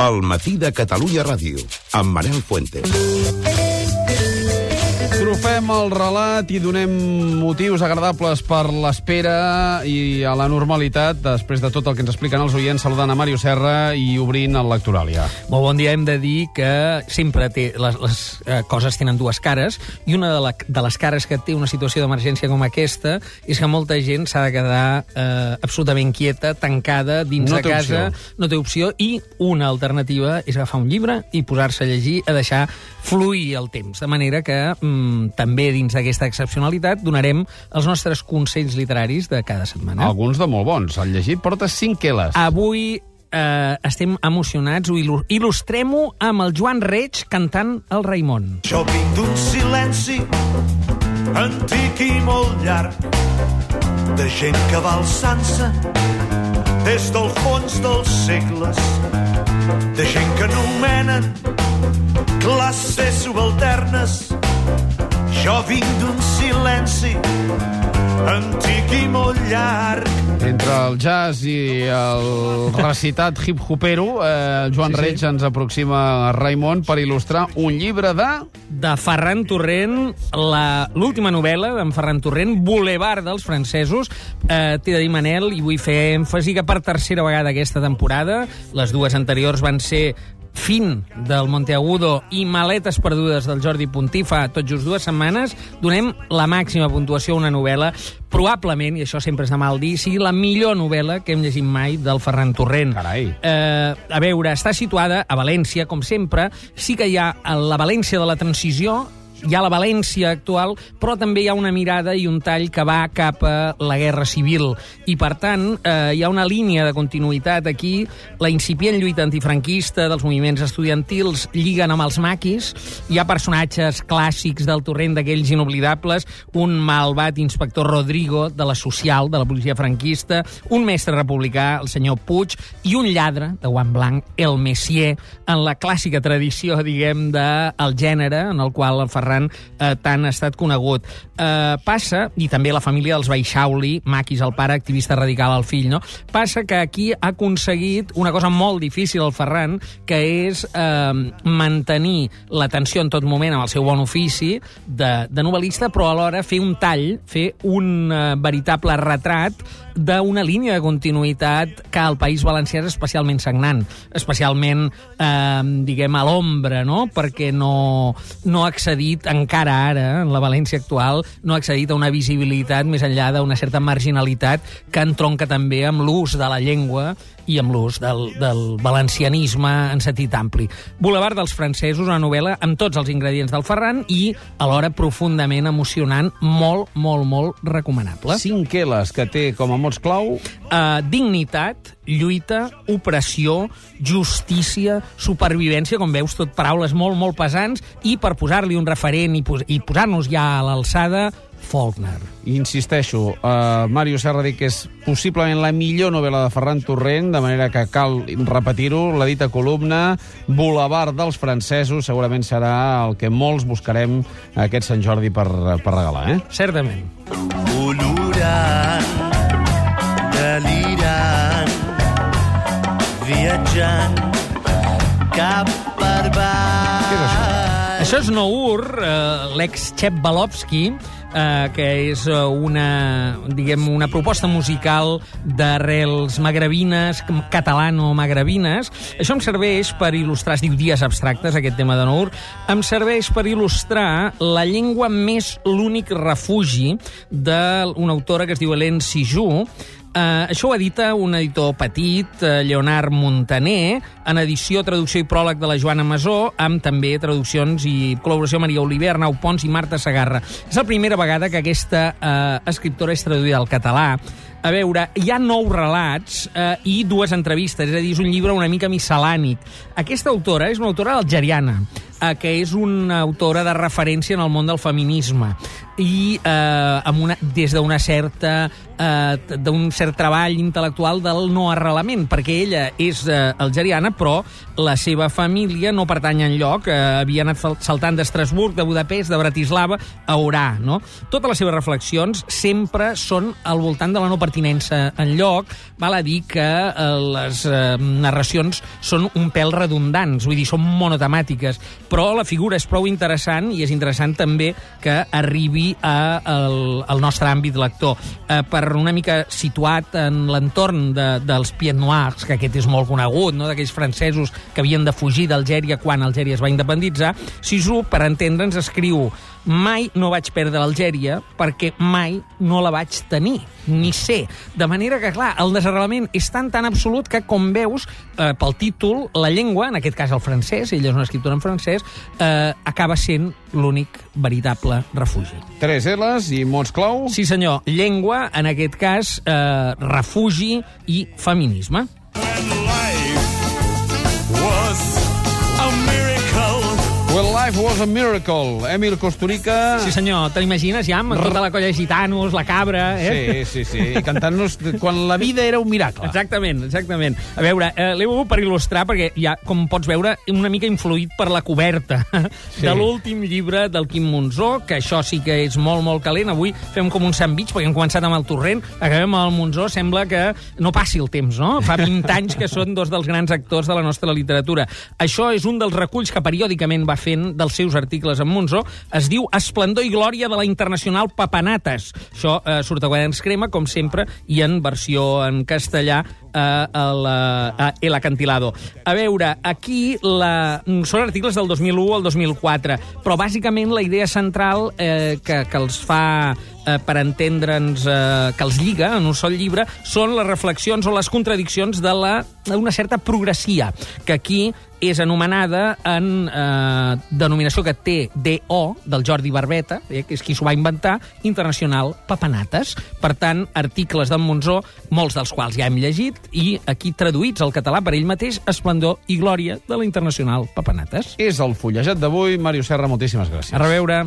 El matí de Catalunya Ràdio, Fuentes. Trofem el relat i donem motius agradables per l'espera i a la normalitat, després de tot el que ens expliquen els oients, saludant a Mario Serra i obrint el Lectoràlia. Molt bon dia. Hem de dir que sempre té, les, les eh, coses tenen dues cares i una de, la, de les cares que té una situació d'emergència com aquesta és que molta gent s'ha de quedar eh, absolutament quieta, tancada, dins No de casa. opció. No té opció. I una alternativa és agafar un llibre i posar-se a llegir, a deixar fluir el temps. De manera que mm, també dins d'aquesta excepcionalitat donarem els nostres consells literaris de cada setmana. Alguns de molt bons. El llegit porta 5 queles. Avui eh, estem emocionats, ho il·lu- il·lustrem-ho amb el Joan Reig cantant el Raimon. Jo vinc d'un silenci antic i molt llarg de gent que va alçant-se des del fons dels segles de gent que anomenen classes subalternes jo vinc d'un silenci antic i molt llarg Entre el jazz i el recitat hip-hopero, eh, Joan Sí, sí. Reig ens aproxima a Raimon per il·lustrar un llibre de... De Ferran Torrent, la- l'última novel·la d'en Ferran Torrent, Boulevard dels francesos. Eh, T'he de dir, Manel, i vull fer èmfasi que per tercera vegada aquesta temporada, les dues anteriors van ser Fin del Monteagudo i Maletes perdudes del Jordi Puntí fa tot just dues setmanes, donem la màxima puntuació a una novel·la, probablement, i això sempre és de mal dir, sigui la millor novel·la que hem llegit mai del Ferran Torrent. Carai. Eh, a veure, està situada a València, com sempre. Sí que hi ha la València de la transició, hi ha la València actual, però també hi ha una mirada i un tall que va cap a la guerra civil. I, per tant, eh, hi ha una línia de continuïtat aquí. La incipient lluita antifranquista dels moviments estudiantils lliguen amb els maquis. Hi ha personatges clàssics del torrent d'aquells inoblidables. Un malvat inspector Rodrigo, de la social, de la policia franquista. Un mestre republicà, el senyor Puig. I un lladre, de guant blanc, el Messier, en la clàssica tradició, diguem, del de gènere, en el qual el Ferran eh, tant ha estat conegut. Eh, passa, i també la família dels Baixauli, Maquis, el pare, activista radical, el fill, no? Passa que aquí ha aconseguit una cosa molt difícil, el Ferran, que és eh, mantenir l'atenció en tot moment amb el seu bon ofici de, de novel·lista, però alhora fer un tall, fer un eh, veritable retrat d'una línia de continuïtat que al País Valencià és especialment sagnant, especialment, eh, diguem, a l'ombra, no? Perquè no, no ha accedit encara ara, en la València actual, no ha accedit a una visibilitat més enllà d'una certa marginalitat que entronca també amb l'ús de la llengua i amb l'ús del, del valencianisme en sentit ampli. Boulevard dels francesos, una novel·la amb tots els ingredients del Ferran i alhora profundament emocionant, molt, molt, molt recomanable. 5 queles que té com a mots clau Uh, dignitat, lluita, opressió, justícia, supervivència, com veus, tot paraules molt, molt pesants, i per posar-li un referent i, pos i posar-nos ja a l'alçada, Faulkner. Insisteixo, uh, Mario Serra dic que és possiblement la millor novel·la de Ferran Torrent, de manera que cal repetir-ho, la dita columna, Boulevard dels francesos, segurament serà el que molts buscarem aquest Sant Jordi per, per regalar, eh? Certament. olorant, delirant, viatjant cap això? És Nour, eh, l'ex-Chep Balovski, eh, que és eh, una, diguem, una proposta musical d'arrels magrebines, catalano-magrebines. Això em serveix per il·lustrar, es diu Dies abstractes, aquest tema de Nour, em serveix per il·lustrar la llengua més l'únic refugi d'una autora que es diu Hélène Sijú, Uh, això ho edita un editor petit, uh, Leonard Montaner, en edició, traducció i pròleg de la Joana Masó, amb també traduccions i col·laboració Maria Oliver, Arnau Pons i Marta Sagarra. És la primera vegada que aquesta uh, escriptora és traduïda al català. A veure, hi ha nou relats eh, i dues entrevistes, és a dir, és un llibre una mica miscel·lànic. Aquesta autora és una autora algeriana. eh, que és una autora de referència en el món del feminisme i eh, amb una, des d'una certa eh, d'un cert treball intel·lectual del no arrelament, perquè ella és eh, algeriana, però la seva família no pertany en lloc, eh, havia anat sal- saltant d'Estrasburg, de Budapest, de Bratislava a Orà, no? Totes les seves reflexions sempre són al voltant de la no pertinença en lloc, val a dir que eh, les eh, narracions són un pèl redundants, vull dir, són monotemàtiques, però la figura és prou interessant i és interessant també que arribi a el, al nostre àmbit lector. Eh, per una mica situat en l'entorn de, dels Pied Noirs, que aquest és molt conegut, no? d'aquells francesos que havien de fugir d'Algèria quan Algèria es va independitzar, Sisu, per entendre'ns, escriu mai no vaig perdre Algèria perquè mai no la vaig tenir, ni ser. De manera que, clar, el desarrelament és tan tan absolut que, com veus, eh, pel títol, la llengua, en aquest cas el francès, ella és una escriptora en francès, eh, acaba sent l'únic veritable refugi. Tres L's i mots clau. Sí, senyor, llengua, en aquest cas, eh, refugi i feminisme. When life was a miracle. Emil Costurica. Sí, senyor, te l'imagines ja amb tota la colla de gitanos, la cabra... Eh? Sí, sí, sí. I cantant-nos quan la vida era un miracle. Exactament, exactament. A veure, eh, l'he volgut per il·lustrar perquè ja, com pots veure, una mica influït per la coberta Sí. de l'últim llibre del Quim Monzó, que això sí que és molt, molt calent. Avui fem com un sandwich, perquè hem començat amb el Torrent, acabem amb el Monzó, sembla que no passi el temps, no? Fa 20 anys que són dos dels grans actors de la nostra literatura. Això és un dels reculls que periòdicament va fent dels seus articles en Monzó. Es diu Esplendor i glòria de la internacional Papanates. Això eh, surt a Quaderns Crema, com sempre, i en versió en castellà eh, a, la, a El Acantilado. A veure, aquí la... són articles del 2001 al 2004, però bàsicament la idea central eh, que, que els fa eh, per entendre'ns, eh, que els lliga en un sol llibre, són les reflexions o les contradiccions de la d'una certa progressia, que aquí és anomenada en eh, denominació que té DO, del Jordi Barbeta, eh, que és qui s'ho va inventar, Internacional Papanates. Per tant, articles d'en Monzó, molts dels quals ja hem llegit, i aquí traduïts al català per ell mateix, Esplendor i Glòria de la Internacional Papanates. És el fullejat d'avui. Màrius Serra, moltíssimes gràcies. A reveure.